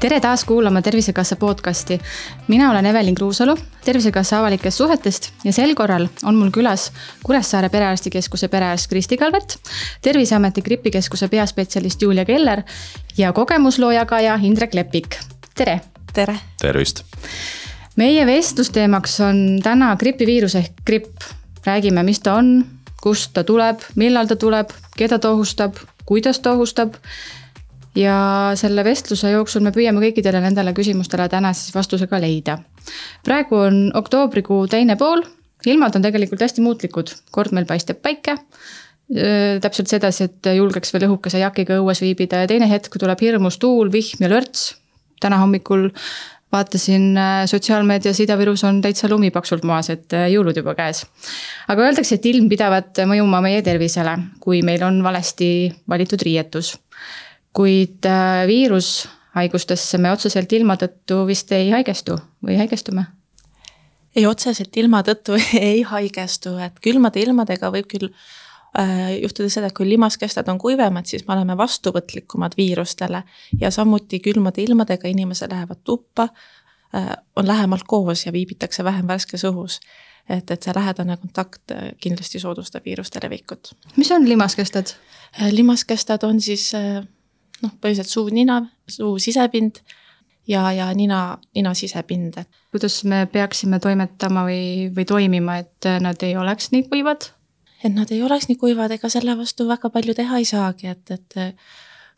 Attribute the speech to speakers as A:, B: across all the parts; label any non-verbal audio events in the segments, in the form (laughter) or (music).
A: tere taas kuulama Tervisekassa podcasti. mina olen Evelin Kruusalu Tervisekassa avalikest suhetest ja sel korral on mul külas Kuressaare Perearstikeskuse perearst Kristi Kalvet, Terviseameti gripikeskuse peaspetsialist Julia Keller ja kogemusloo jagaja Indrek Lepik. tere.
B: tere.
C: tervist.
A: Meie vestlusteemaks on täna gripiviirus ehk gripp. räägime, mis ta on, kust ta tuleb, millal ta tuleb, keda ta ohustab, kuidas ta ohustab ja selle vestluse jooksul me püüame kõikidele nendele küsimustele täna siis vastuse ka leida. praegu on oktoobrikuu teine pool, ilmad on tegelikult hästi muutlikud, kord meil paistab päike täpselt sedasi, et julgeks veel õhukese jakiga õues viibida ja teine hetk tuleb hirmus tuul, vihm ja lörts. täna hommikul vaatasin sotsiaalmeedias Ida-Virus on täitsa lumi paksult maas, et jõulud juba käes. aga öeldakse, et ilm pidavat mõjuma meie tervisele, kui meil on valesti valitud riietus kuid äh, viirushaigustesse me otseselt ilma tõttu vist ei haigestu või haigestume?
B: ei, otseselt ilma tõttu (laughs) ei haigestu, et külmade ilmadega võib küll äh, juhtuda seda, et kui limaskestad on kuivemad, siis me oleme vastuvõtlikumad viirustele ja samuti külmade ilmadega inimesed lähevad tuppa äh,, on lähemalt koos ja viibitakse vähem värskes õhus. et, et see lähedane kontakt äh, kindlasti soodustab viiruste levikut.
A: mis on limaskestad?
B: Limaskestad on siis noh, põhiliselt suu-nina, suu sisepind ja, ja nina, nina sisepind.
A: kuidas me peaksime toimetama või, või toimima, et nad ei oleks nii kuivad?
B: Et nad ei oleks nii kuivad, ega selle vastu väga palju teha ei saagi, et, et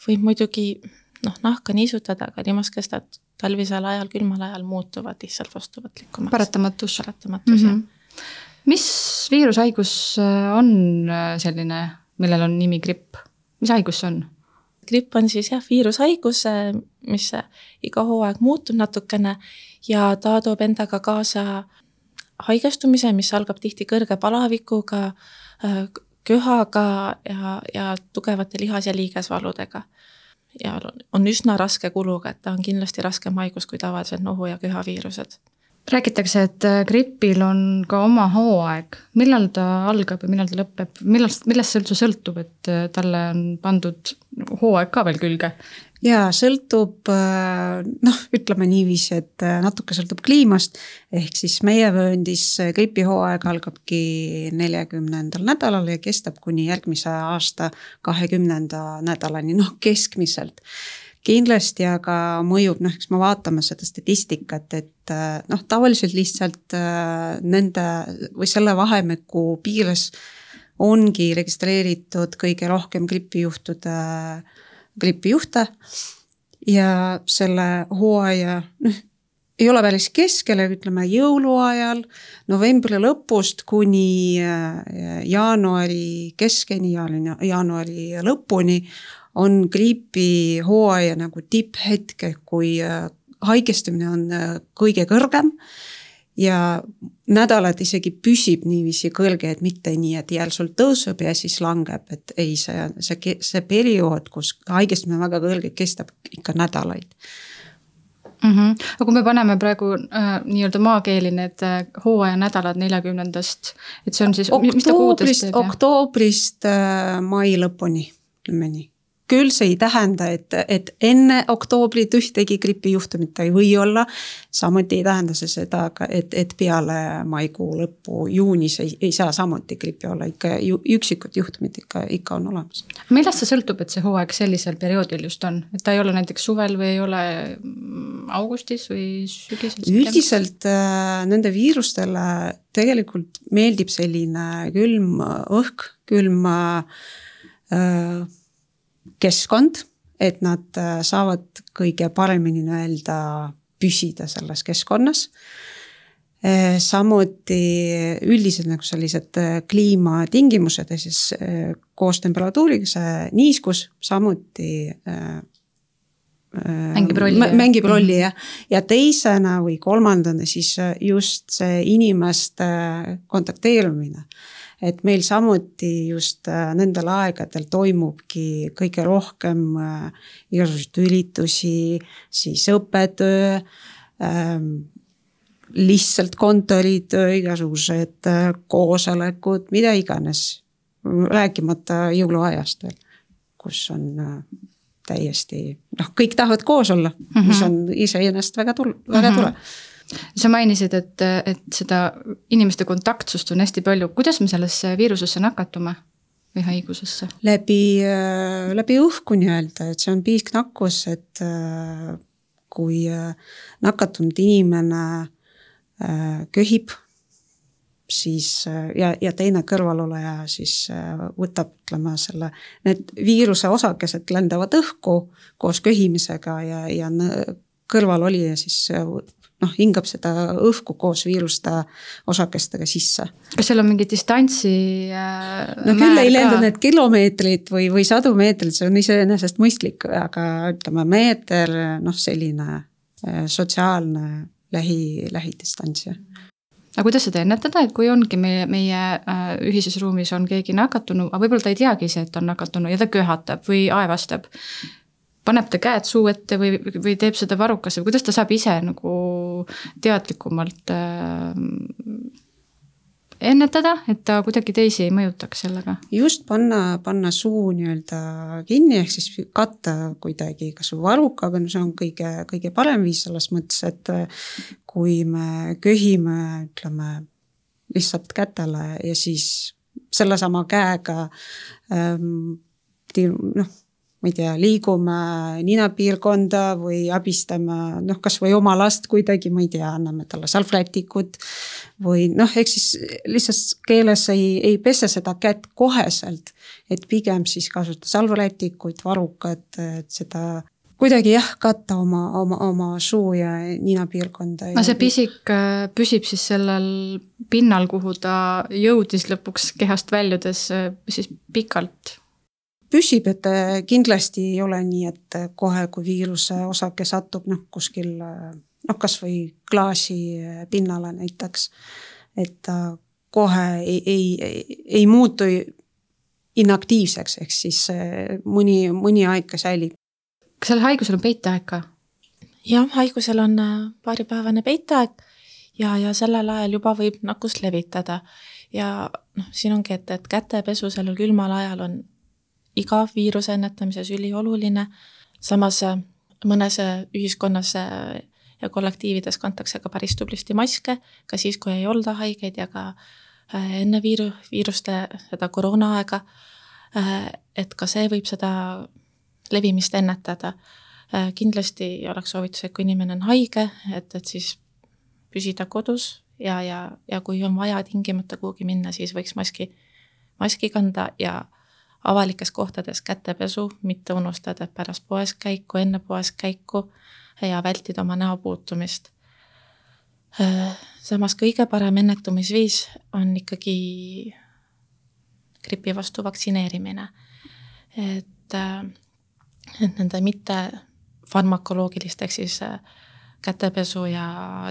B: võib muidugi noh, nahka niisutada, aga limaskestad talvisel ajal, külmal ajal muutuvad lihtsalt vastuvõtlikumaks.
A: paratamatus.
B: paratamatus mm, -hmm. jah.
A: Mhm. mis viirushaigus on selline, millel on nimi gripp, mis haigus see on?
B: gripp on siis jah, viirushaigus, mis iga hooaeg muutub natukene ja ta toob endaga kaasa haigestumise, mis algab tihti kõrge palavikuga, köhaga ja, ja tugevate lihas- ja liigesvaludega. ja on üsna raske kuluga, et ta on kindlasti raskem haigus kui tavalised nohu- ja köhaviirused
A: räägitakse, et äh, gripil on ka oma hooaeg, millal ta algab ja millal ta lõpeb, millest, millest see üldse sõltub, et äh, talle on pandud hooaeg ka veel külge?
D: jaa, sõltub äh, noh, ütleme niiviisi, et natuke sõltub kliimast. ehk siis meie vööndis gripihooaeg algabki neljakümnendal nädalal ja kestab kuni järgmise aasta kahekümnenda nädalani, noh keskmiselt kindlasti aga mõjub, noh, eks me vaatame seda statistikat, et äh, noh, tavaliselt lihtsalt äh, nende või selle vahemiku piires ongi registreeritud kõige rohkem gripijuhtude, gripijuhte. ja selle hooaja, noh, ei ole päris keskel, ütleme jõuluajal, novembri lõpust kuni äh, jaanuari keskeni, jaanuari lõpuni on griipihooaja nagu tipphetk, kui äh, haigestumine on äh, kõige kõrgem ja nädalad isegi püsib niiviisi kõrge, et mitte nii, et järsult tõuseb ja siis langeb, et ei, see, see, see periood, kus haigestumine on väga kõrge, kestab ikka nädalaid
A: mm. -hmm. aga kui me paneme praegu äh, nii-öelda maakeeli need äh, hooajanädalad neljakümnendast, et see on siis.
D: oktoobrist, oktoobrist äh, mai lõpuni, ütleme nii küll see ei tähenda, et, et enne oktoobrit ühtegi gripijuhtumit ei või olla. samuti ei tähenda see seda, et, et peale maikuu lõppu, juunis ei, ei saa samuti grippi olla, ikka ju, üksikud juhtumid ikka, ikka on olemas.
A: millest see sõltub, et see hooaeg sellisel perioodil just on, et ta ei ole näiteks suvel või ei ole mm, augustis või sügisel?
D: üldiselt äh, nende viirustele tegelikult meeldib selline külm õhk, külm äh, keskkond, et nad äh, saavad kõige paremini nii-öelda püsida selles keskkonnas. Äh, samuti üldised nagu sellised äh, kliimatingimused ja siis koos temperatuuriga see niiskus samuti
A: mängib rolli.
D: mängib rolli jah, ja teisena või kolmandana siis just see inimeste kontakteerumine et meil samuti just äh, nendel aegadel toimubki kõige rohkem äh, igasuguseid üritusi, siis õppetöö ähm,, lihtsalt kontoritöö, igasugused koosolekud, mida iganes. rääkimata jõuluajast veel, kus on täiesti noh, kõik tahavad koos olla mm, -hmm. mis on iseenesest väga tul-, väga mm -hmm. tore
A: sa mainisid, et, et seda inimeste kontaktsust on hästi palju, kuidas me sellesse viirusesse nakatume või haigusesse?
D: läbi, läbi õhku nii-öelda, et see on piisknakkus, et kui nakatunud inimene köhib siis äh, ja, ja teine kõrvaloleja siis äh, võtab, ütleme selle, need viiruse osakesed lendavad õhku koos köhimisega ja, ja kõrvalolija siis äh, noh, hingab seda õhku koos viiruste osakestega sisse.
A: kas seal on mingi distantsi äh,
D: no küll ei lenda need kilomeetrid või, või sadu meetreid, see on iseenesest mõistlik, aga ütleme meeter, noh, selline äh, sotsiaalne lähi, lähidistants ja
A: aga kuidas seda ennetada, et kui ongi meie, meie äh, ühises ruumis on keegi nakatunu, aga võib-olla ta ei teagi ise, et on nakatunu ja ta köhatab või aevastab. Paneb ta käed suu ette või, või teeb seda varrukas või kuidas ta saab ise nagu teadlikumalt äh, ennetada, et ta kuidagi teisi ei mõjutaks sellega?
D: just panna, panna suu nii-öelda kinni, ehk siis katta kuidagi kas või varukaga, no see on kõige, kõige parem viis selles mõttes, et kui me köhime, ütleme lihtsalt kätele ja siis sellesama käega ähm, noh ma ei tea, liigume ninapiirkonda või abistame noh, kasvõi oma last kuidagi, ma ei tea, anname talle salvrätikut. või noh, ehk siis lihtsalt keeles ei, ei pese seda kätt koheselt, et pigem siis kasutada salvrätikuid, varukat, et seda kuidagi jah, katta oma, oma, oma suu ja ninapiirkonda.
A: aga see pisik äh, püsib siis sellel pinnal, kuhu ta jõudis lõpuks kehast väljudes äh, siis pikalt
D: püsib, et äh, kindlasti ei ole nii, et äh, kohe, kui viiruse osake satub noh, kuskil äh, noh, kasvõi klaasi pinnale näiteks, et ta kohe ei, ei, ei, ei muutu inaktiivseks, ehk siis mõni, mõni aeg ka säilib.
A: kas sellel haigusel on peiteaeg ka?
B: jah, haigusel on paaripäevane peiteaeg ja, ja sellel ajal juba võib nakkust levitada. ja noh, siin ongi, et, et kätepesu sellel külmal ajal on iga viiruse ennetamises ülioluline. samas äh, mõnes äh, ühiskonnas äh, ja kollektiivides kantakse ka päris tublisti maske, ka siis, kui ei olda haigeid ja ka enne viiru-, viiruste, seda koroonaaega. et ka see võib seda levimist ennetada. kindlasti oleks soovitus, et kui inimene on haige, et, et siis püsida kodus ja, ja, ja kui on vaja tingimata kuhugi minna, siis võiks maski, maski kanda ja avalikes kohtades kätepesu, mitte unustada pärast poes käiku, enne poes käiku ja vältida oma näo puutumist. samas kõige parem ennetamisviis on ikkagi gripi vastu vaktsineerimine. et, et nende mitte farmakoloogilist ehk siis kätepesu ja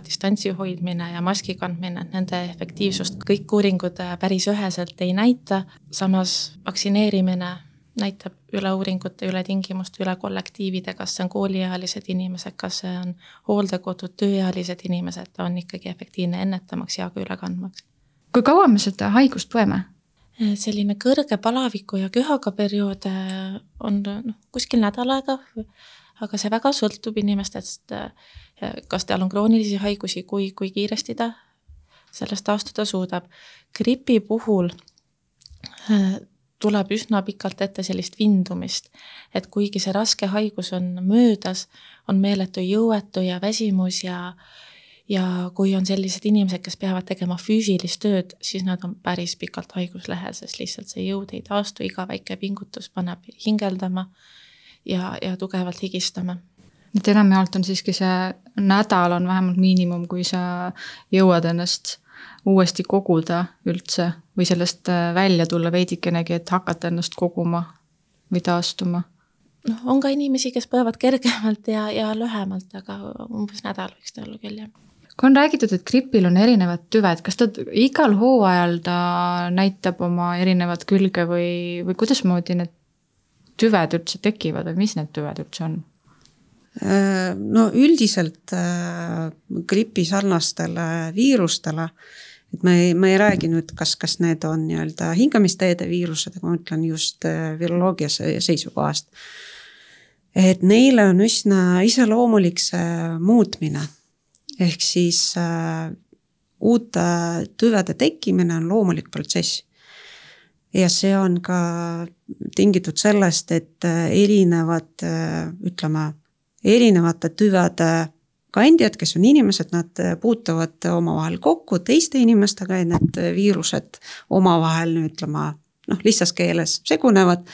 B: distantsi hoidmine ja maski kandmine, nende efektiivsust kõik uuringud äh, päris üheselt ei näita, samas vaktsineerimine näitab üle uuringute, üle tingimuste, üle kollektiivide, kas see on kooliealised inimesed, kas see on hooldekodud, tööealised inimesed, ta on ikkagi efektiivne ennetamaks ja ka üle kandmaks.
A: kui kaua me seda haigust põeme?
B: Äh, selline kõrge palaviku ja köhaga periood äh, on noh, kuskil nädal aega aga see väga sõltub inimestest, kas tal on kroonilisi haigusi, kui, kui kiiresti ta sellest taastuda suudab. gripi puhul äh, tuleb üsna pikalt ette sellist vindumist, et kuigi see raske haigus on möödas, on meeletu jõuetu ja väsimus ja ja kui on sellised inimesed, kes peavad tegema füüsilist tööd, siis nad on päris pikalt haiguslehel, sest lihtsalt see jõud ei taastu, iga väike pingutus paneb hingeldama ja, ja tugevalt higistama.
A: Et enamjaolt on siiski see nädal on vähemalt miinimum, kui sa jõuad ennast uuesti koguda üldse või sellest äh, välja tulla veidikenegi, et hakata ennast koguma või taastuma?
B: noh, on ka inimesi, kes põevad kergemalt ja, ja lühemalt, aga umbes nädal võiks ta olla küll, jah
A: kui on räägitud, et gripil on erinevad tüved, kas ta igal hooajal ta näitab oma erinevat külge või, või kuidasmoodi need tüved üldse tekivad või mis need tüved üldse on?
D: No üldiselt gripi sarnastele viirustele, et me ei, me ei räägi nüüd, kas, kas need on nii-öelda hingamisteede viirused, aga ma ütlen just viroloogia seisukohast. et neile on üsna iseloomulik see muutmine. ehk siis äh, uute tüvede tekkimine on loomulik protsess ja see on ka tingitud sellest, et äh, erinevad, äh, ütleme, erinevate tüvede kandjad, kes on inimesed, nad äh, puutuvad omavahel kokku teiste inimestega ja need viirused omavahel, ütleme noh, lihtsas keeles segunevad.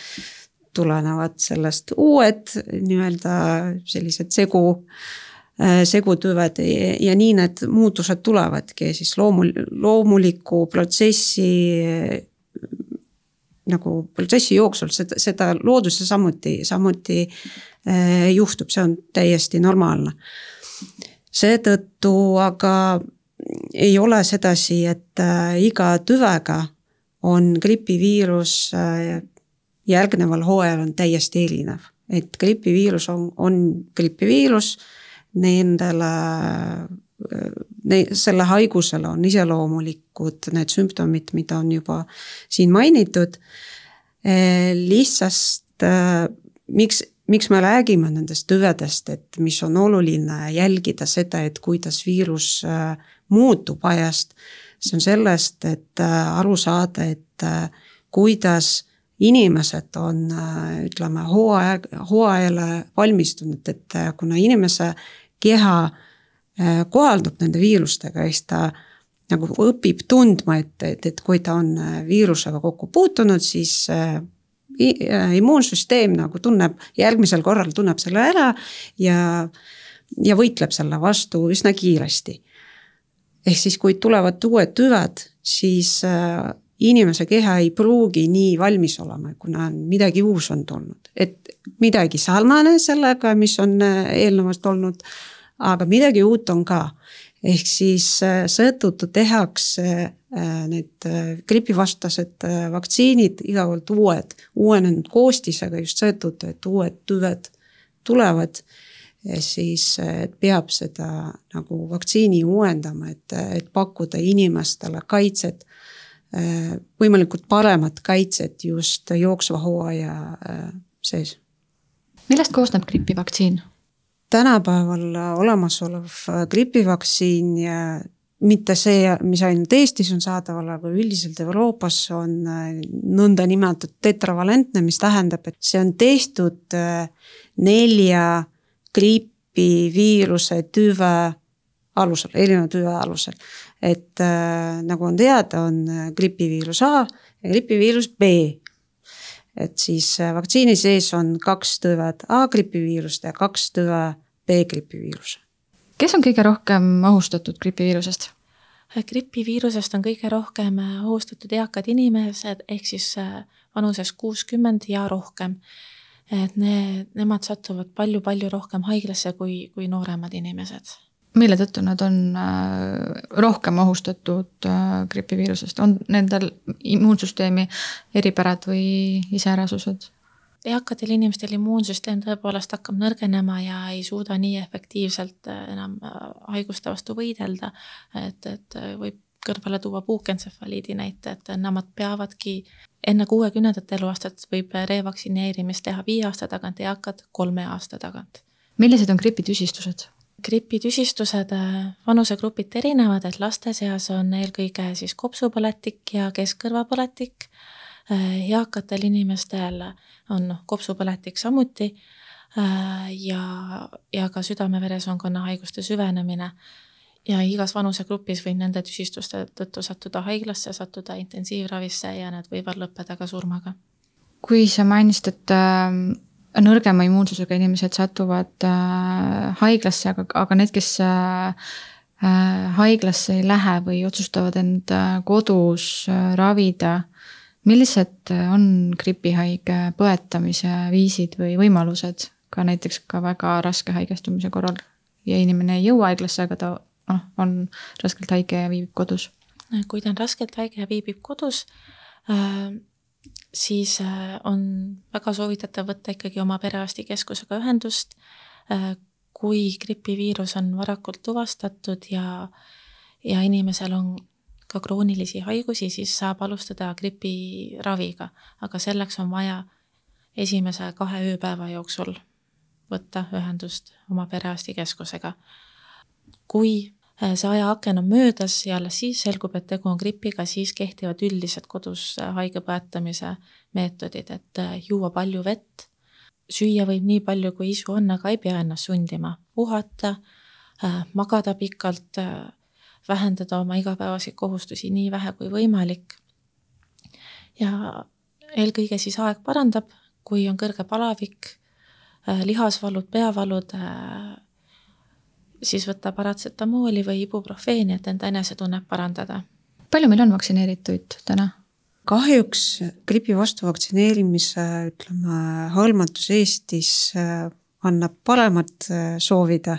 D: tulenevad sellest uued nii-öelda sellised segu, segutüved ja, ja nii need muutused tulevadki siis loomul-, loomuliku protsessi nagu protsessi jooksul seda, seda looduses samuti, samuti äh, juhtub, see on täiesti normaalne. seetõttu aga ei ole sedasi, et äh, iga tüvega on gripiviirus äh, järgneval hooajal on täiesti erinev, et gripiviirus on, on gripiviirus, nendele selle haigusele on iseloomulikud need sümptomid, mida on juba siin mainitud. Eh, lihtsast, eh, miks, miks me räägime nendest tüvedest, et mis on oluline jälgida seda, et kuidas viirus eh, muutub ajast. see on sellest, et aru saada, et kuidas inimesed on, ütleme, hooaeg, hooajale valmistunud, et kuna inimese keha Äh, kohaldub nende viirustega, siis ta nagu õpib tundma, et, et, et kui ta on äh, viirusega kokku puutunud, siis äh, immuunsüsteem nagu tunneb, järgmisel korral tunneb selle ära ja, ja võitleb selle vastu üsna kiiresti. ehk siis, kui tulevad uued tüved, siis inimese keha ei pruugi nii valmis olema, kuna midagi uus on tulnud, et midagi sarnane sellega, mis on eelnevast olnud aga midagi uut on ka. Ehk siis äh, seetõttu tehakse äh, need äh, gripivastased vaktsiinid igavalt uued, uuenenud koostisega just seetõttu, et uued tüved tulevad. siis peab seda nagu vaktsiini uuendama, et, et pakkuda inimestele kaitset võimalikult paremat kaitset just jooksva hooaja sees.
A: millest koosneb gripivaktsiin?
D: Tänapäeval olemasolev äh, gripivaktsiin ja mitte see, mis ainult Eestis on saadaval, aga üldiselt Euroopas on äh, nõndanimetatud tetravalentne, mis tähendab, et see on tehtud äh, nelja gripiviiruse tüve alusel, erineva tüve alusel. et nagu on teada, on gripiviirus A ja gripiviirus B et siis äh, vaktsiini sees on kaks tüvet A-gripiviirust ja kaks tüve B-gripiviirus.
A: kes on kõige rohkem ohustatud gripiviirusest?
B: Äh, gripiviirusest on kõige rohkem äh, ohustatud eakad inimesed, ehk siis vanuses kuuskümmend ja rohkem. et need, nemad satuvad palju-palju rohkem haiglasse kui, kui nooremad inimesed
A: mille tõttu nad on äh, rohkem ohustatud äh, gripiviirusest, on nendel immuunsüsteemi eripärad või iseärasused?
B: eakatel inimestel immuunsüsteem tõepoolest hakkab nõrgenema ja ei suuda nii efektiivselt äh, enam haiguste vastu võidelda, et, et võib kõrvale tuua puukentsefaliidi näite, et nemad peavadki enne kuuekümnendat eluaastat võib revaktsineerimist teha viie aasta tagant, eakad kolme aasta tagant.
A: millised on gripitüsistused?
B: Gripitüsistused äh, vanusegrupiti erinevad, et laste seas on eelkõige siis kopsupõletik ja keskkõrvapõletik. Äh, eakatel inimestel on noh, kopsupõletik samuti äh, ja, ja ka südame-veresoonkonna haiguste süvenemine. ja igas vanusegrupis võib nende tüsistuste tõttu sattuda haiglasse, sattuda intensiivravisse ja need võivad lõppeda ka surmaga.
A: kui sa mainisid, et nõrgema immuunsusega inimesed satuvad äh, haiglasse, aga, aga need, kes äh, äh, haiglasse ei lähe või otsustavad end äh, kodus äh, ravida, millised on gripihaige põetamise viisid või võimalused ka näiteks ka väga raske haigestumise korral ja inimene ei jõua haiglasse, aga ta noh, on raskelt haige ja viibib kodus?
B: kui ta on raskelt haige ja viibib kodus äh,, siis äh, on väga soovitatav võtta ikkagi oma perearstikeskusega ühendust. kui gripiviirus on varakult tuvastatud ja, ja inimesel on ka kroonilisi haigusi, siis saab alustada gripiraviga, aga selleks on vaja esimese kahe ööpäeva jooksul võtta ühendust oma perearstikeskusega. kui äh, see ajaaken on möödas ja alles siis selgub, et tegu on gripiga, siis kehtivad üldised kodus äh, haige põetamise meetodid, et äh, juua palju vett, süüa võib nii palju, kui isu on, aga ei pea ennast sundima, puhata, magada pikalt, vähendada oma igapäevaseid kohustusi nii vähe kui võimalik. ja eelkõige siis aeg parandab, kui on kõrge palavik, äh, lihasvalud, peavalud, äh, siis võtta paratsetamooli või ibuprofeeni, et enda enesetunnet parandada.
A: palju meil on vaktsineerituid täna?
D: kahjuks gripi vastu vaktsineerimise, ütleme, hõlmatus Eestis äh, annab paremat soovida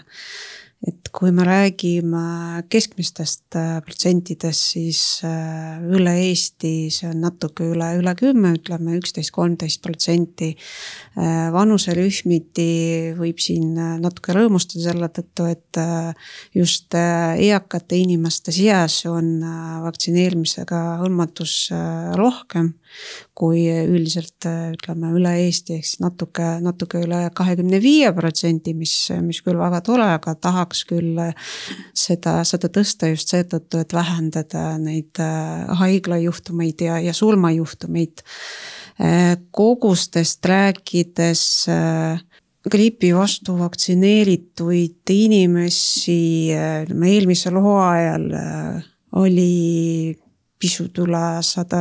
D: et kui me räägime keskmistest äh, protsentidest, siis äh, üle Eesti see on natuke üle, üle kümme, ütleme üksteist, kolmteist protsenti. Äh, vanuserühmiti võib siin natuke rõõmustada selle tõttu, et just eakate inimeste seas on vaktsineerimisega hõlmatus rohkem kui üldiselt ütleme üle Eesti ehk siis natuke, natuke üle kahekümne viie protsendi, mis, mis küll väga tore, aga tahaks küll seda, seda tõsta just seetõttu, et vähendada neid äh, haiglajuhtumeid ja, ja surmajuhtumeid. Äh, kogustest rääkides äh, gripi vastu vaktsineerituid inimesi ütleme eelmisel hooajal oli pisut üle sada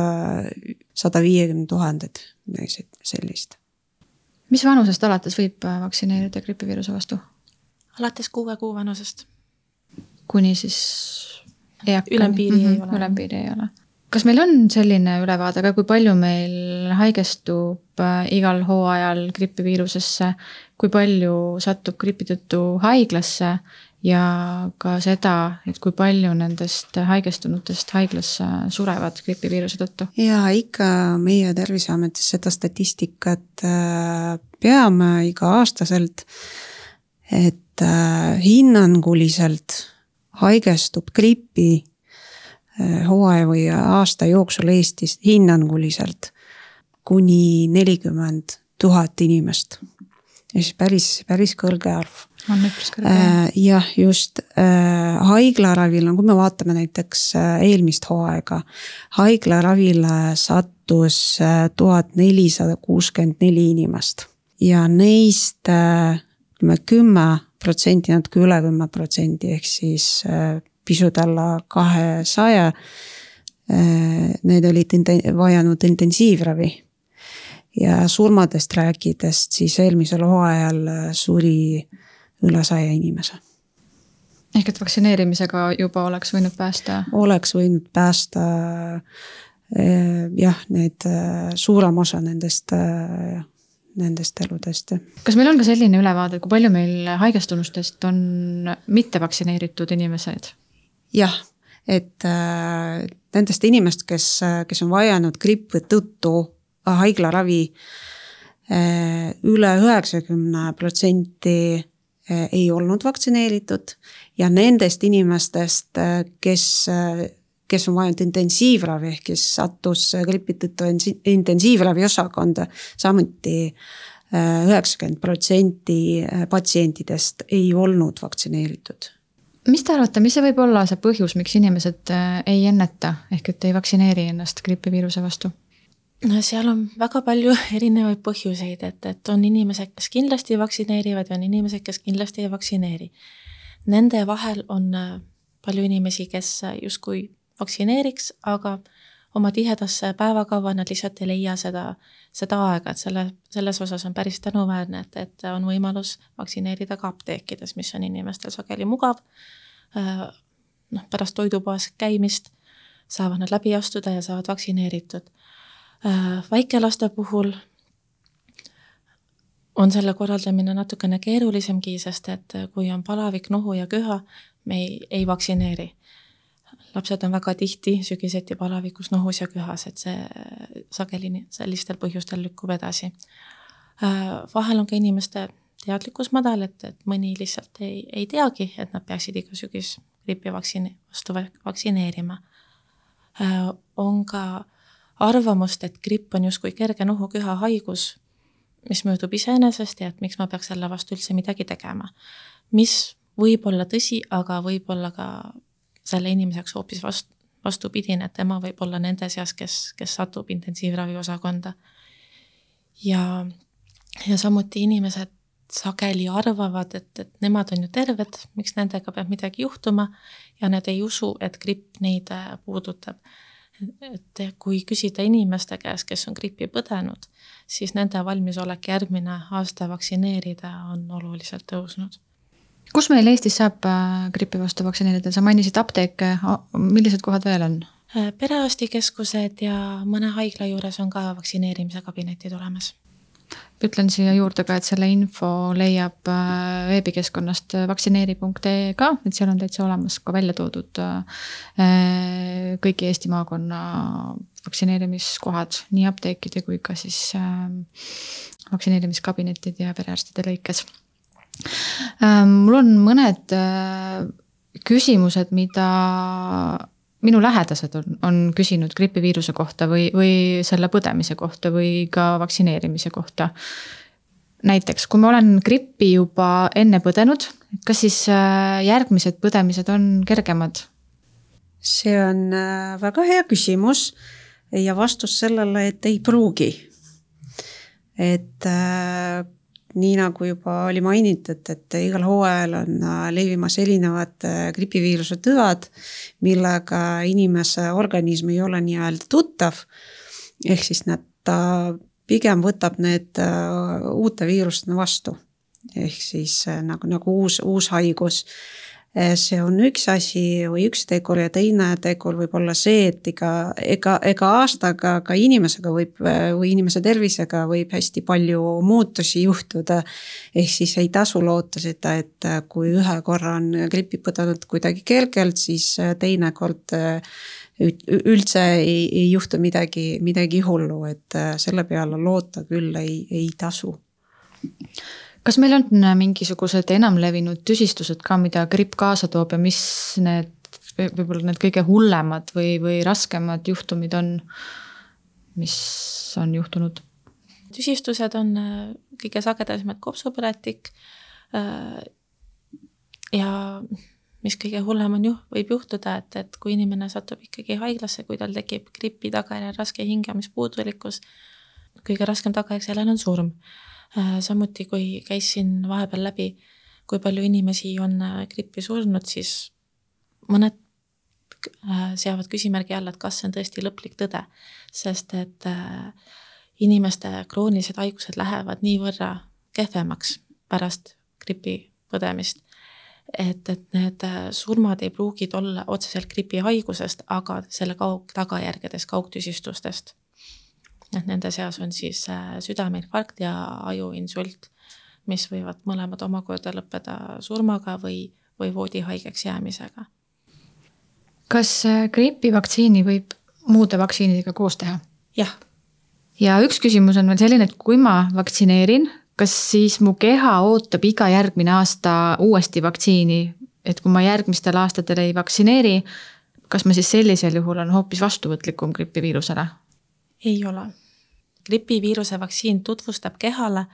D: sada viiekümne tuhandet, midagi sellist.
A: mis vanusest alates võib äh, vaktsineerida gripiviiruse vastu?
B: alates kuue kuu vanusest.
A: kuni siis eakani?
B: ülempiiri mm -hmm. ei
A: ole. ülempiiri ei ole. kas meil on selline ülevaade ka, kui palju meil haigestub äh, igal hooajal gripiviirusesse, kui palju satub gripi tõttu haiglasse ja ka seda, et kui palju nendest haigestunutest haiglasse surevad gripiviiruse tõttu?
D: ja ikka meie Terviseametis seda statistikat äh, peame iga-aastaselt, et äh, hinnanguliselt haigestub gripi äh, hooaja või aasta jooksul Eestis hinnanguliselt kuni nelikümmend tuhat inimest. Ja siis päris, päris kõrge arv
A: on üpris kõrge.
D: Äh, jah, just äh, haiglaravil, no kui me vaatame näiteks äh, eelmist hooaega, haiglaravile sattus tuhat nelisada kuuskümmend neli inimest ja neist ütleme kümme protsenti, natuke üle kümme protsendi ehk siis pisut alla kahesaja. Need olid vajanud intensiivravi ja surmadest rääkides, siis eelmisel hooajal suri üle saja inimese.
A: ehk et vaktsineerimisega juba oleks võinud päästa?
D: oleks võinud päästa eh, jah, need eh, suurem osa nendest nendest eludest,
A: kas meil on ka selline ülevaade, kui palju meil haigestunustest on mittevaktsineeritud inimesed?
D: jah, et äh, nendest inimest, kes, kes on vajanud gripi tõttu haiglaravi äh, üle üheksakümne protsenti Äh, ei olnud vaktsineeritud ja nendest inimestest, äh, kes, kes on vajanud intensiivravi ehk kes sattus gripi tõttu intensiivravi osakonda, samuti üheksakümmend protsenti patsientidest ei olnud vaktsineeritud
A: mis te arvate, mis see võib olla see põhjus, miks inimesed ei enneta ehk et ei vaktsineeri ennast gripiviiruse vastu?
B: No seal on väga palju (laughs) erinevaid põhjuseid, et, et on inimesed, kes kindlasti vaktsineerivad ja on inimesed, kes kindlasti ei vaktsineeri. Nende vahel on äh, palju inimesi, kes äh, justkui vaktsineeriks, aga oma tihedasse päevakava nad lihtsalt ei leia seda, seda aega, et selle, selles osas on päris tänuväärne, et, et on võimalus vaktsineerida ka apteekides, mis on inimestel sageli mugav. Äh, noh, pärast toidupoes käimist saavad nad läbi astuda ja saavad vaktsineeritud väikelaste puhul on selle korraldamine natukene keerulisemgi, sest et kui on palavik, nohu ja köha, me ei, ei vaktsineeri. lapsed on väga tihti sügiseti palavikus, nohus ja köhas, et see sageli sellistel põhjustel lükkub edasi. Äh, vahel on ka inimeste teadlikkus madal, et, et mõni lihtsalt ei, ei teagi, et nad peaksid iga sügis gripi vaktsiini vastu vaktsineerima. Äh, on ka arvamust, et gripp on justkui kerge nohuköha haigus, mis möödub iseenesest ja et miks ma peaks selle vastu üldse midagi tegema. mis võib olla tõsi, aga võib olla ka selle inimese jaoks hoopis vastu, vastupidine, et tema võib olla nende seas, kes, kes satub intensiivraviosakonda. ja, ja samuti inimesed sageli arvavad, et, et nemad on ju terved, miks nendega peab midagi juhtuma ja nad ei usu, et gripp neid äh, puudutab. Et kui küsida inimeste käest, kes on grippi põdenud, siis nende valmisolek järgmine aasta vaktsineerida on oluliselt tõusnud.
A: Kus meil Eestis saab äh, gripi vastu vaktsineerida, sa mainisid apteeke, millised kohad veel on?
B: Äh, perearstikeskused ja mõne haigla juures on ka vaktsineerimise kabinetid olemas
A: ütlen siia juurde ka, et selle info leiab äh, veebikeskkonnast äh, vaktsineeri.ee ka, et seal on täitsa olemas ka välja toodud äh, kõigi Eesti maakonna vaktsineerimiskohad, nii apteekide kui ka siis vaktsineerimiskabinetid ja perearstide lõikes. mul on mõned küsimused, mida minu lähedased on, on küsinud gripiviiruse kohta või, või selle põdemise kohta või ka vaktsineerimise kohta. näiteks, kui ma olen grippi juba enne põdenud, kas siis äh, järgmised põdemised on kergemad?
D: see on äh, väga hea küsimus ja vastus sellele, et ei pruugi. et äh, nii nagu juba oli mainitud, et igal hooajal on äh, levimas erinevad äh, gripiviiruse tüved, millega inimese organism ei ole nii-öelda tuttav. ehk siis nad, ta pigem võtab need äh, uute viirustena vastu. ehk siis nagu, nagu uus, uus haigus see on üks asi või üks tegur ja teine tegur võib olla see, et ega, ega, ega aastaga ka inimesega võib või inimese tervisega võib hästi palju muutusi juhtuda. ehk siis ei tasu loota seda, et kui ühe korra on gripi põdenud kuidagi kergelt, siis teinekord üldse ei, ei juhtu midagi, midagi hullu, et selle peale loota küll ei, ei tasu
A: kas meil on äh, mingisugused enamlevinud tüsistused ka, mida gripp kaasa toob ja mis need võib-olla need kõige hullemad või, või raskemad juhtumid on, mis on juhtunud?
B: tüsistused on äh, kõige sagedasemad kopsupõletik. Äh, ja mis kõige hullem on ju, võib juhtuda, et, et kui inimene satub ikkagi haiglasse, kui tal tekib gripi tagajärjel raske hingamispuudulikkus, kõige raskem tagajärg sellele on surm samuti, kui käisin vahepeal läbi, kui palju inimesi on äh, grippi surnud, siis mõned äh, seavad küsimärgi alla, et kas see on tõesti lõplik tõde, sest et inimeste kroonilised haigused lähevad niivõrra kehvemaks pärast gripi põdemist, et, et need surmad ei pruugi olla otseselt gripihaigusest, aga selle kaug-, tagajärgedest, kaugtüsistustest et nende seas on siis äh, südameinfarkt ja ajuinsult, mis võivad mõlemad omakorda lõppeda surmaga või, või voodihaigeks jäämisega.
A: kas äh, gripivaktsiini võib muude vaktsiinidega koos teha?
B: jah.
A: ja üks küsimus on veel selline, et kui ma vaktsineerin, kas siis mu keha ootab iga järgmine aasta uuesti vaktsiini, et kui ma järgmistel aastatel ei vaktsineeri, kas ma siis sellisel juhul on hoopis vastuvõtlikum gripiviirusele?
B: Ei ole. gripiviiruse vaktsiin tutvustab kehale,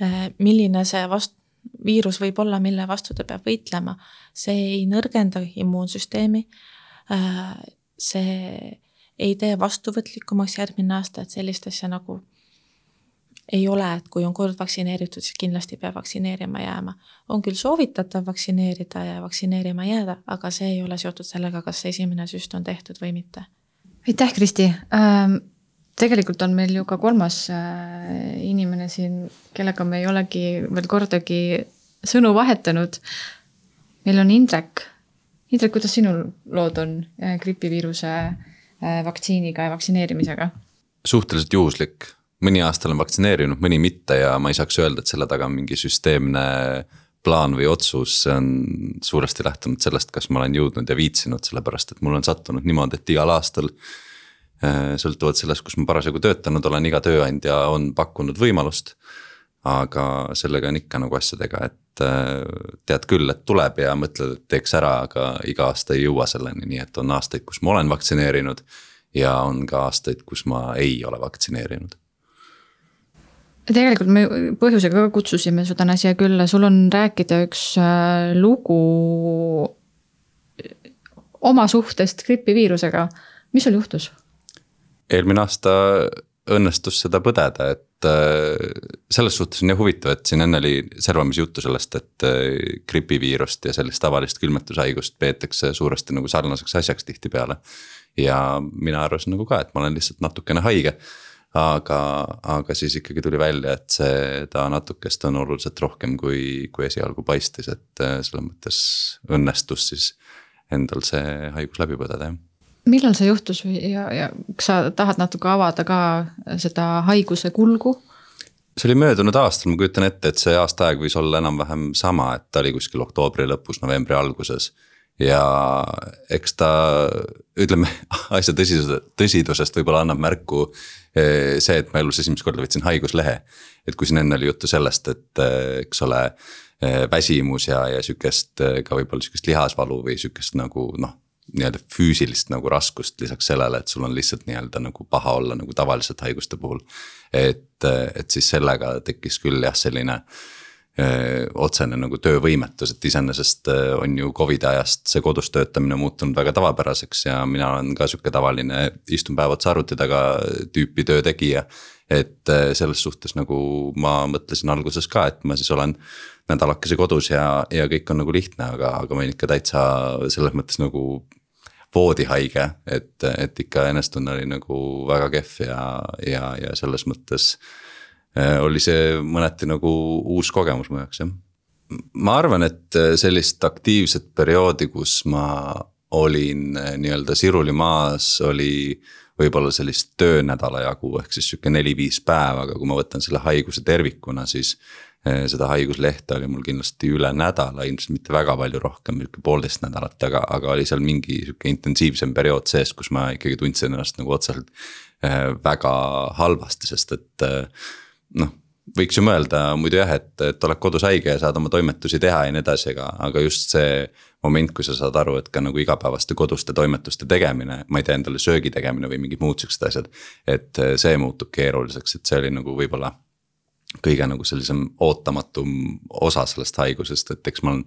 B: eh, milline see vast-, viirus võib olla, mille vastu ta peab võitlema. see ei nõrgenda immuunsüsteemi. Eh, see ei tee vastuvõtlikumaks järgmine aasta, et sellist asja nagu ei ole, et kui on kord vaktsineeritud, siis kindlasti peab vaktsineerima jääma. on küll soovitatav vaktsineerida ja vaktsineerima jääda, aga see ei ole seotud sellega, kas esimene süst on tehtud või mitte.
A: aitäh, Kristi ähm tegelikult on meil ju ka kolmas äh, inimene siin, kellega me ei olegi veel kordagi sõnu vahetanud. meil on Indrek. Indrek, kuidas sinul lood on äh, gripiviiruse äh, vaktsiiniga ja vaktsineerimisega?
C: suhteliselt juhuslik, mõni aasta olen vaktsineerinud, mõni mitte ja ma ei saaks öelda, et selle taga on mingi süsteemne plaan või otsus, see on suuresti lähtunud sellest, kas ma olen jõudnud ja viitsinud, sellepärast et mul on sattunud niimoodi, et igal aastal sõltuvalt sellest, kus ma parasjagu töötanud olen, iga tööandja on pakkunud võimalust. aga sellega on ikka nagu asjadega, et äh, tead küll, et tuleb ja mõtled, et teeks ära, aga iga aasta ei jõua selleni, nii et on aastaid, kus ma olen vaktsineerinud. ja on ka aastaid, kus ma ei ole vaktsineerinud
A: tegelikult me põhjusega ka kutsusime su täna siia külla, sul on rääkida üks äh, lugu oma suhtest gripiviirusega. mis sul juhtus?
C: Eelmine aasta õnnestus seda põdeda, et äh, selles suhtes on jah huvitav, et siin enne oli servamis juttu sellest, et äh, gripiviirust ja sellist tavalist külmetushaigust peetakse suuresti nagu sarnaseks asjaks tihtipeale. ja mina arvasin nagu ka, et ma olen lihtsalt natukene haige. aga, aga siis ikkagi tuli välja, et seda natukest on oluliselt rohkem, kui, kui esialgu paistis, et äh, selles mõttes õnnestus siis endal see haigus läbi põdeda jah
A: millal see juhtus või ja, ja kas sa tahad natuke avada ka seda haiguse kulgu?
C: see oli möödunud aastal, ma kujutan ette, et see aastaaeg võis olla enam-vähem sama, et ta oli kuskil oktoobri lõpus, novembri alguses. ja eks ta, ütleme (laughs) asja tõsisuse, tõsidusest võib-olla annab märku eh, see, et ma elus esimest korda võtsin haiguslehe. et kui siin enne oli juttu sellest, et eh, eks ole eh, väsimus ja, ja sihukest ka võib-olla sihukest lihasvalu või sihukest nagu noh nii-öelda füüsilist nagu raskust lisaks sellele, et sul on lihtsalt nii-öelda nagu paha olla nagu tavaliselt haiguste puhul. et, et siis sellega tekkis küll jah, selline öö, otsene nagu töövõimetus, et iseenesest on ju Covidi ajast see kodus töötamine muutunud väga tavapäraseks ja mina olen ka sihuke tavaline istun päev otsa arvuti taga tüüpi töö tegija. et selles suhtes nagu ma mõtlesin alguses ka, et ma siis olen nädalakese kodus ja, ja kõik on nagu lihtne, aga, aga ma olin ikka täitsa selles mõttes nagu voodihaige, et, et ikka enesetunne oli nagu väga kehv ja, ja, ja selles mõttes äh, oli see mõneti nagu uus kogemus mu jaoks jah. ma arvan, et sellist aktiivset perioodi, kus ma olin äh, nii-öelda siruli maas, oli võib-olla sellist töönädala jagu, ehk siis sihuke neli-viis päeva, aga kui ma võtan selle haiguse tervikuna, siis seda haiguslehte oli mul kindlasti üle nädala, ilmselt mitte väga palju rohkem, nihuke poolteist nädalat, aga, aga oli seal mingi sihuke intensiivsem periood sees, kus ma ikkagi tundsin ennast nagu otseselt eh, väga halvasti, sest et eh, noh võiks ju mõelda muidu jah, et, et oled kodus haige ja saad oma toimetusi teha ja nii edasi, aga, aga just see moment, kui sa saad aru, et ka nagu igapäevaste koduste toimetuste tegemine, ma ei tea, endale söögi tegemine või mingid muud siuksed asjad. et see muutub keeruliseks, et see oli nagu võib-olla kõige nagu sellisem ootamatum osa sellest haigusest, et eks ma olen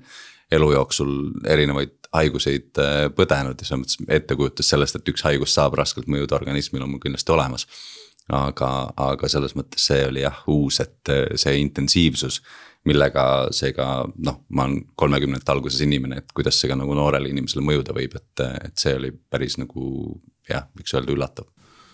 C: elu jooksul erinevaid haiguseid äh, põdenud ja selles mõttes ettekujutus sellest, et üks haigus saab raskelt mõjuda organismile, on mul kindlasti olemas. aga, aga selles mõttes see oli jah uus, et äh, see intensiivsus, millega seega noh, ma olen kolmekümnendate alguses inimene, et kuidas see ka nagu noorele inimesele mõjuda võib, et, et see oli päris nagu jah, võiks öelda üllatav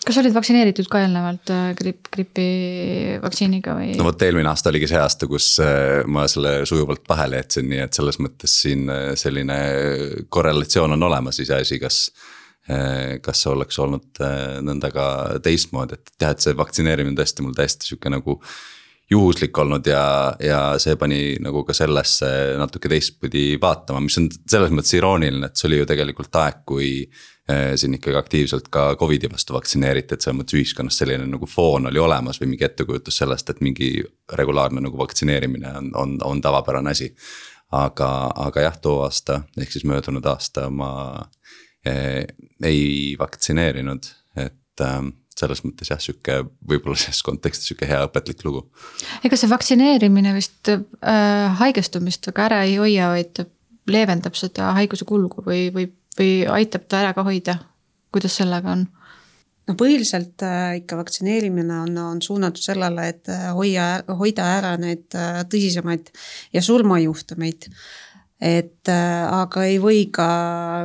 A: kas olid vaktsineeritud ka eelnevalt äh, gripp, gripivaktsiiniga või?
C: no vot, eelmine aasta oligi see aasta, kus äh, ma selle sujuvalt vahele jätsin, nii et selles mõttes siin äh, selline korrelatsioon on olemas, iseasi, kas kas see oleks olnud nõnda ka teistmoodi, et jah, et see vaktsineerimine tõesti mul täiesti sihuke nagu juhuslik olnud ja, ja see pani nagu ka sellesse natuke teistpidi vaatama, mis on selles mõttes irooniline, et see oli ju tegelikult aeg, kui siin ikkagi aktiivselt ka Covidi vastu vaktsineeriti, et selles mõttes ühiskonnas selline nagu foon oli olemas või mingi ettekujutus sellest, et mingi regulaarne nagu vaktsineerimine on, on, on tavapärane asi. aga, aga jah, too aasta ehk siis möödunud aasta ma eh, ei vaktsineerinud, et äh, selles mõttes jah, sihuke võib-olla selles kontekstis sihuke hea õpetlik lugu.
A: ega see vaktsineerimine vist äh, haigestumist väga ära ei hoia, vaid leevendab seda haiguse kulgu või, või või aitab ta ära ka hoida, kuidas sellega on?
D: no põhiliselt äh, ikka vaktsineerimine on, on suunatud sellele, et äh, hoia, hoida ära need äh, tõsisemaid ja surmajuhtumeid. et aga ei või ka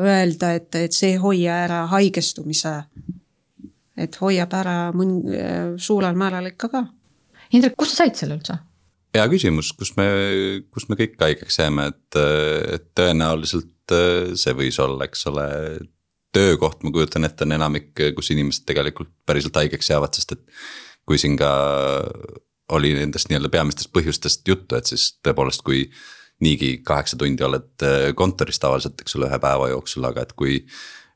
D: öelda, et, et see ei hoia ära haigestumise. et hoiab ära mõn-, suurel määral ikka ka.
A: Indrek, kust sa said selle üldse?
C: hea küsimus, kus me, kus me kõik haigeks jääme, et, et tõenäoliselt et äh, see võis olla, eks ole, töökoht, ma kujutan ette, on enamik, kus inimesed tegelikult päriselt haigeks jäävad, sest et kui siin ka oli nendest nii-öelda peamistest põhjustest juttu, et siis tõepoolest, kui niigi kaheksa tundi oled äh, kontoris tavaliselt, eks ole, ühe päeva jooksul, aga et kui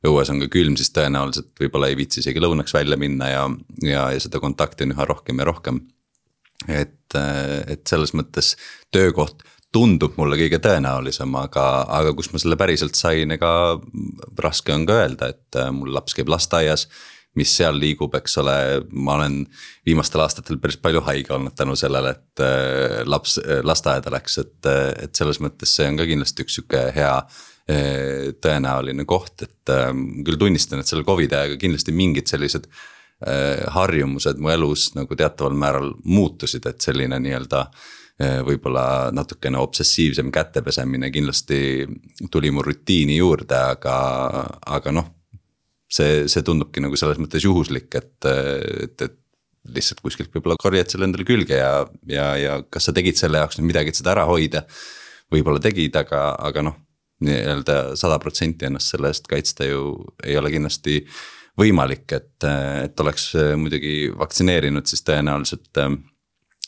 C: õues on ka külm, siis tõenäoliselt võib-olla ei viitsi isegi lõunaks välja minna ja, ja, ja seda kontakti on üha rohkem ja rohkem. et, et selles mõttes töökoht tundub mulle kõige tõenäolisem, aga, aga kus ma selle päriselt sain, ega raske on ka öelda, et mul laps käib lasteaias mis seal liigub, eks ole, ma olen viimastel aastatel päris palju haige olnud tänu sellele, et äh, laps lasteaeda läks, et, et selles mõttes see on ka kindlasti üks sihuke hea äh, tõenäoline koht, et äh, küll tunnistan, et selle Covidi ajaga kindlasti mingid sellised harjumused mu elus nagu teataval määral muutusid, et selline nii-öelda võib-olla natukene obsessiivsem kätepesemine kindlasti tuli mu rutiini juurde, aga, aga noh, see, see tundubki nagu selles mõttes juhuslik, et, et, et lihtsalt kuskilt võib-olla korjad selle endale külge ja, ja, ja kas sa tegid selle jaoks nüüd midagi, et seda ära hoida. võib-olla tegid, aga, aga noh, nii-öelda sada protsenti ennast selle eest kaitsta ju ei ole kindlasti võimalik, et, et oleks muidugi vaktsineerinud, siis tõenäoliselt äh,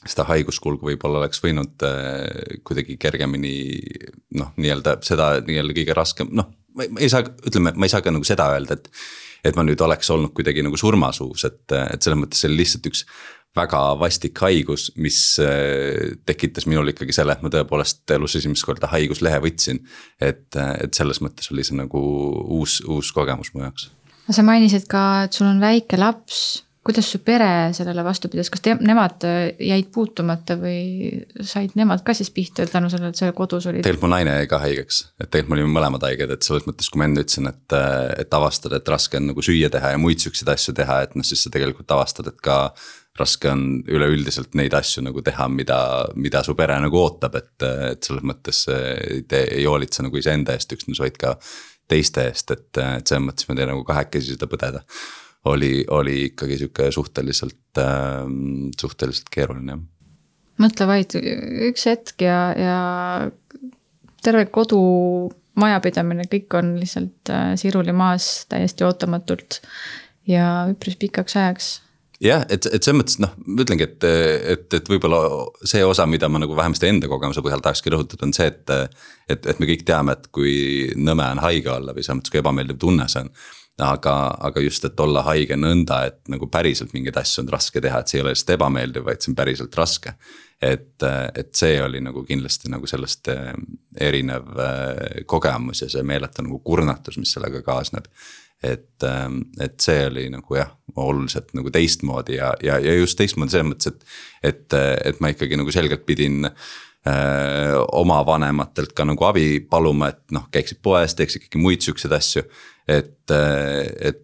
C: seda haiguskulgu võib-olla oleks võinud äh, kuidagi kergemini noh, nii-öelda seda nii-öelda kõige raskem, noh ma ei saa, ütleme, ma ei saa ka nagu seda öelda, et. et ma nüüd oleks olnud kuidagi nagu surmasuus, et, et selles mõttes see oli lihtsalt üks väga vastik haigus, mis äh, tekitas minul ikkagi selle, et ma tõepoolest elus esimest korda haiguslehe võtsin. et, et selles mõttes oli see nagu uus, uus kogemus mu jaoks.
A: sa mainisid ka, et sul on väike laps kuidas su pere sellele vastu pidas, kas te, nemad äh, jäid puutumata või said nemad ka siis pihta tänu sellele, et sa kodus olid?
C: tegelikult mu naine jäi ka haigeks, et tegelikult me olime mõlemad haiged, et selles mõttes, kui ma enne ütlesin, et, et avastada, et raske on nagu süüa teha ja muid siukseid asju teha, et noh, siis sa tegelikult avastad, et ka raske on üleüldiselt neid asju nagu teha, mida, mida su pere nagu ootab, et, et selles mõttes te ei hoolitse nagu iseenda eest üksnes, vaid ka teiste eest, et, et selles mõttes me teeme nagu kahekesi seda põdeda oli, oli ikkagi sihuke suhteliselt äh,, suhteliselt keeruline
A: mõtle vaid üks hetk ja, ja terve kodu majapidamine, kõik on lihtsalt äh, siruli maas täiesti ootamatult ja üpris pikaks ajaks
C: jah, et, et selles mõttes noh, ma ütlengi, et, et, et võib-olla see osa, mida ma nagu vähemasti enda kogemuse põhjal tahakski rõhutada, on see, et. et, et me kõik teame, et kui nõme on haige olla või selles mõttes, kui ebameeldiv tunne see on aga, aga just, et olla haige nõnda, et nagu päriselt mingeid asju on raske teha, et see ei ole lihtsalt ebameeldiv, vaid see on päriselt raske. et, et see oli nagu kindlasti nagu sellest eh, erinev eh, kogemus ja see meeletu nagu kurnatus, mis sellega kaasneb. et, eh, et see oli nagu jah, oluliselt nagu teistmoodi ja, ja, ja just teistmoodi selles mõttes, et, et, et ma ikkagi nagu selgelt pidin oma vanematelt ka nagu abi paluma, et noh, käiksid poes, teeks ikkagi muid siukseid asju et, et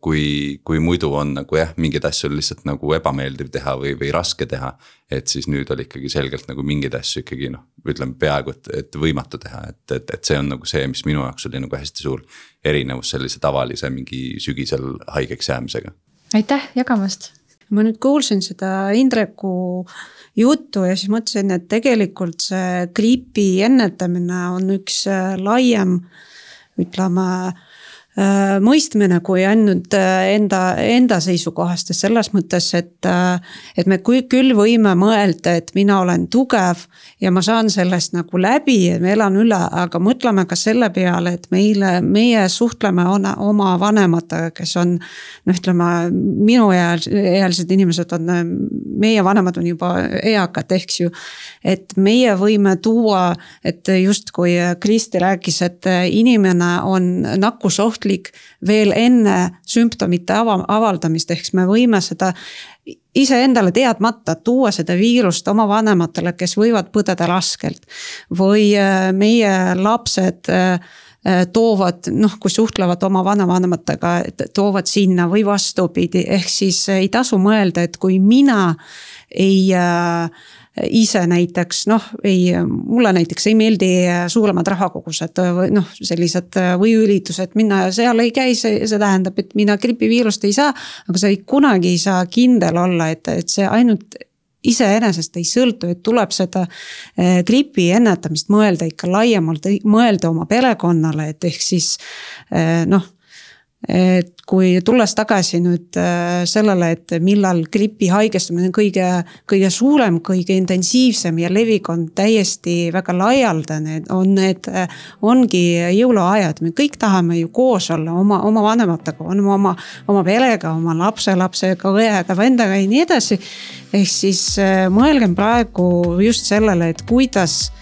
C: kui, kui muidu on nagu jah, mingeid asju on lihtsalt nagu ebameeldiv teha või, või raske teha. et siis nüüd oli ikkagi selgelt nagu mingeid asju ikkagi noh, ütleme peaaegu, et, et võimatu teha, et, et, et see on nagu see, mis minu jaoks oli nagu hästi suur erinevus sellise tavalise mingi sügisel haigeks jäämisega.
A: aitäh jagamast.
D: Ma nüüd kuulsin seda Indreku juttu ja siis mõtlesin, et tegelikult see gripi ennetamine on üks äh, laiem ütleme mõistmine kui ainult äh, enda, enda seisukohast ja selles mõttes, et. Äh, et me küll võime mõelda, et mina olen tugev ja ma saan sellest nagu läbi ja ma elan üle, aga mõtleme ka selle peale, et meile, meie suhtleme oma vanematega, kes on. noh, ütleme minuealised inimesed on, meie vanemad on juba eakad, eks ju. et meie võime tuua, et justkui Kristi rääkis, et inimene on nakkusoht ohtlik veel enne sümptomite ava-, avaldamist, ehk siis me võime seda iseendale teadmata tuua seda viirust oma vanematele, kes võivad põdeda raskelt. või äh, meie lapsed äh, äh, toovad, noh, kui suhtlevad oma vanavanematega, toovad sinna või vastupidi, ehk siis ei tasu mõelda, et kui mina ei äh, ise näiteks noh, ei, mulle näiteks ei meeldi suuremad rahakogused või noh, sellised võiüritused, mina seal ei käi, see, see tähendab, et mina gripiviirust ei saa. aga sa ei, kunagi ei saa kindel olla, et, et see ainult iseenesest ei sõltu, et tuleb seda gripi ennetamist mõelda ikka laiemalt, mõelda oma perekonnale, et ehk siis noh et kui tulles tagasi nüüd äh, sellele, et millal gripi haigestumine on kõige, kõige suurem, kõige intensiivsem ja levik on täiesti väga laialdane, on need, äh, ongi jõuluajad, me kõik tahame ju koos olla oma, oma vanematega, oma, oma perega, oma lapselapsega, õega, vendaga ja nii edasi. ehk siis äh, mõelgem praegu just sellele, et kuidas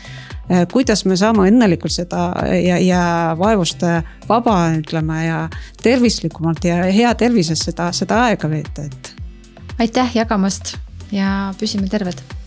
D: kuidas me saame õnnelikult seda ja, ja vaevust vaba, ütleme ja tervislikumalt ja hea tervises seda, seda aega veeta, et.
A: aitäh jagamast ja püsime terved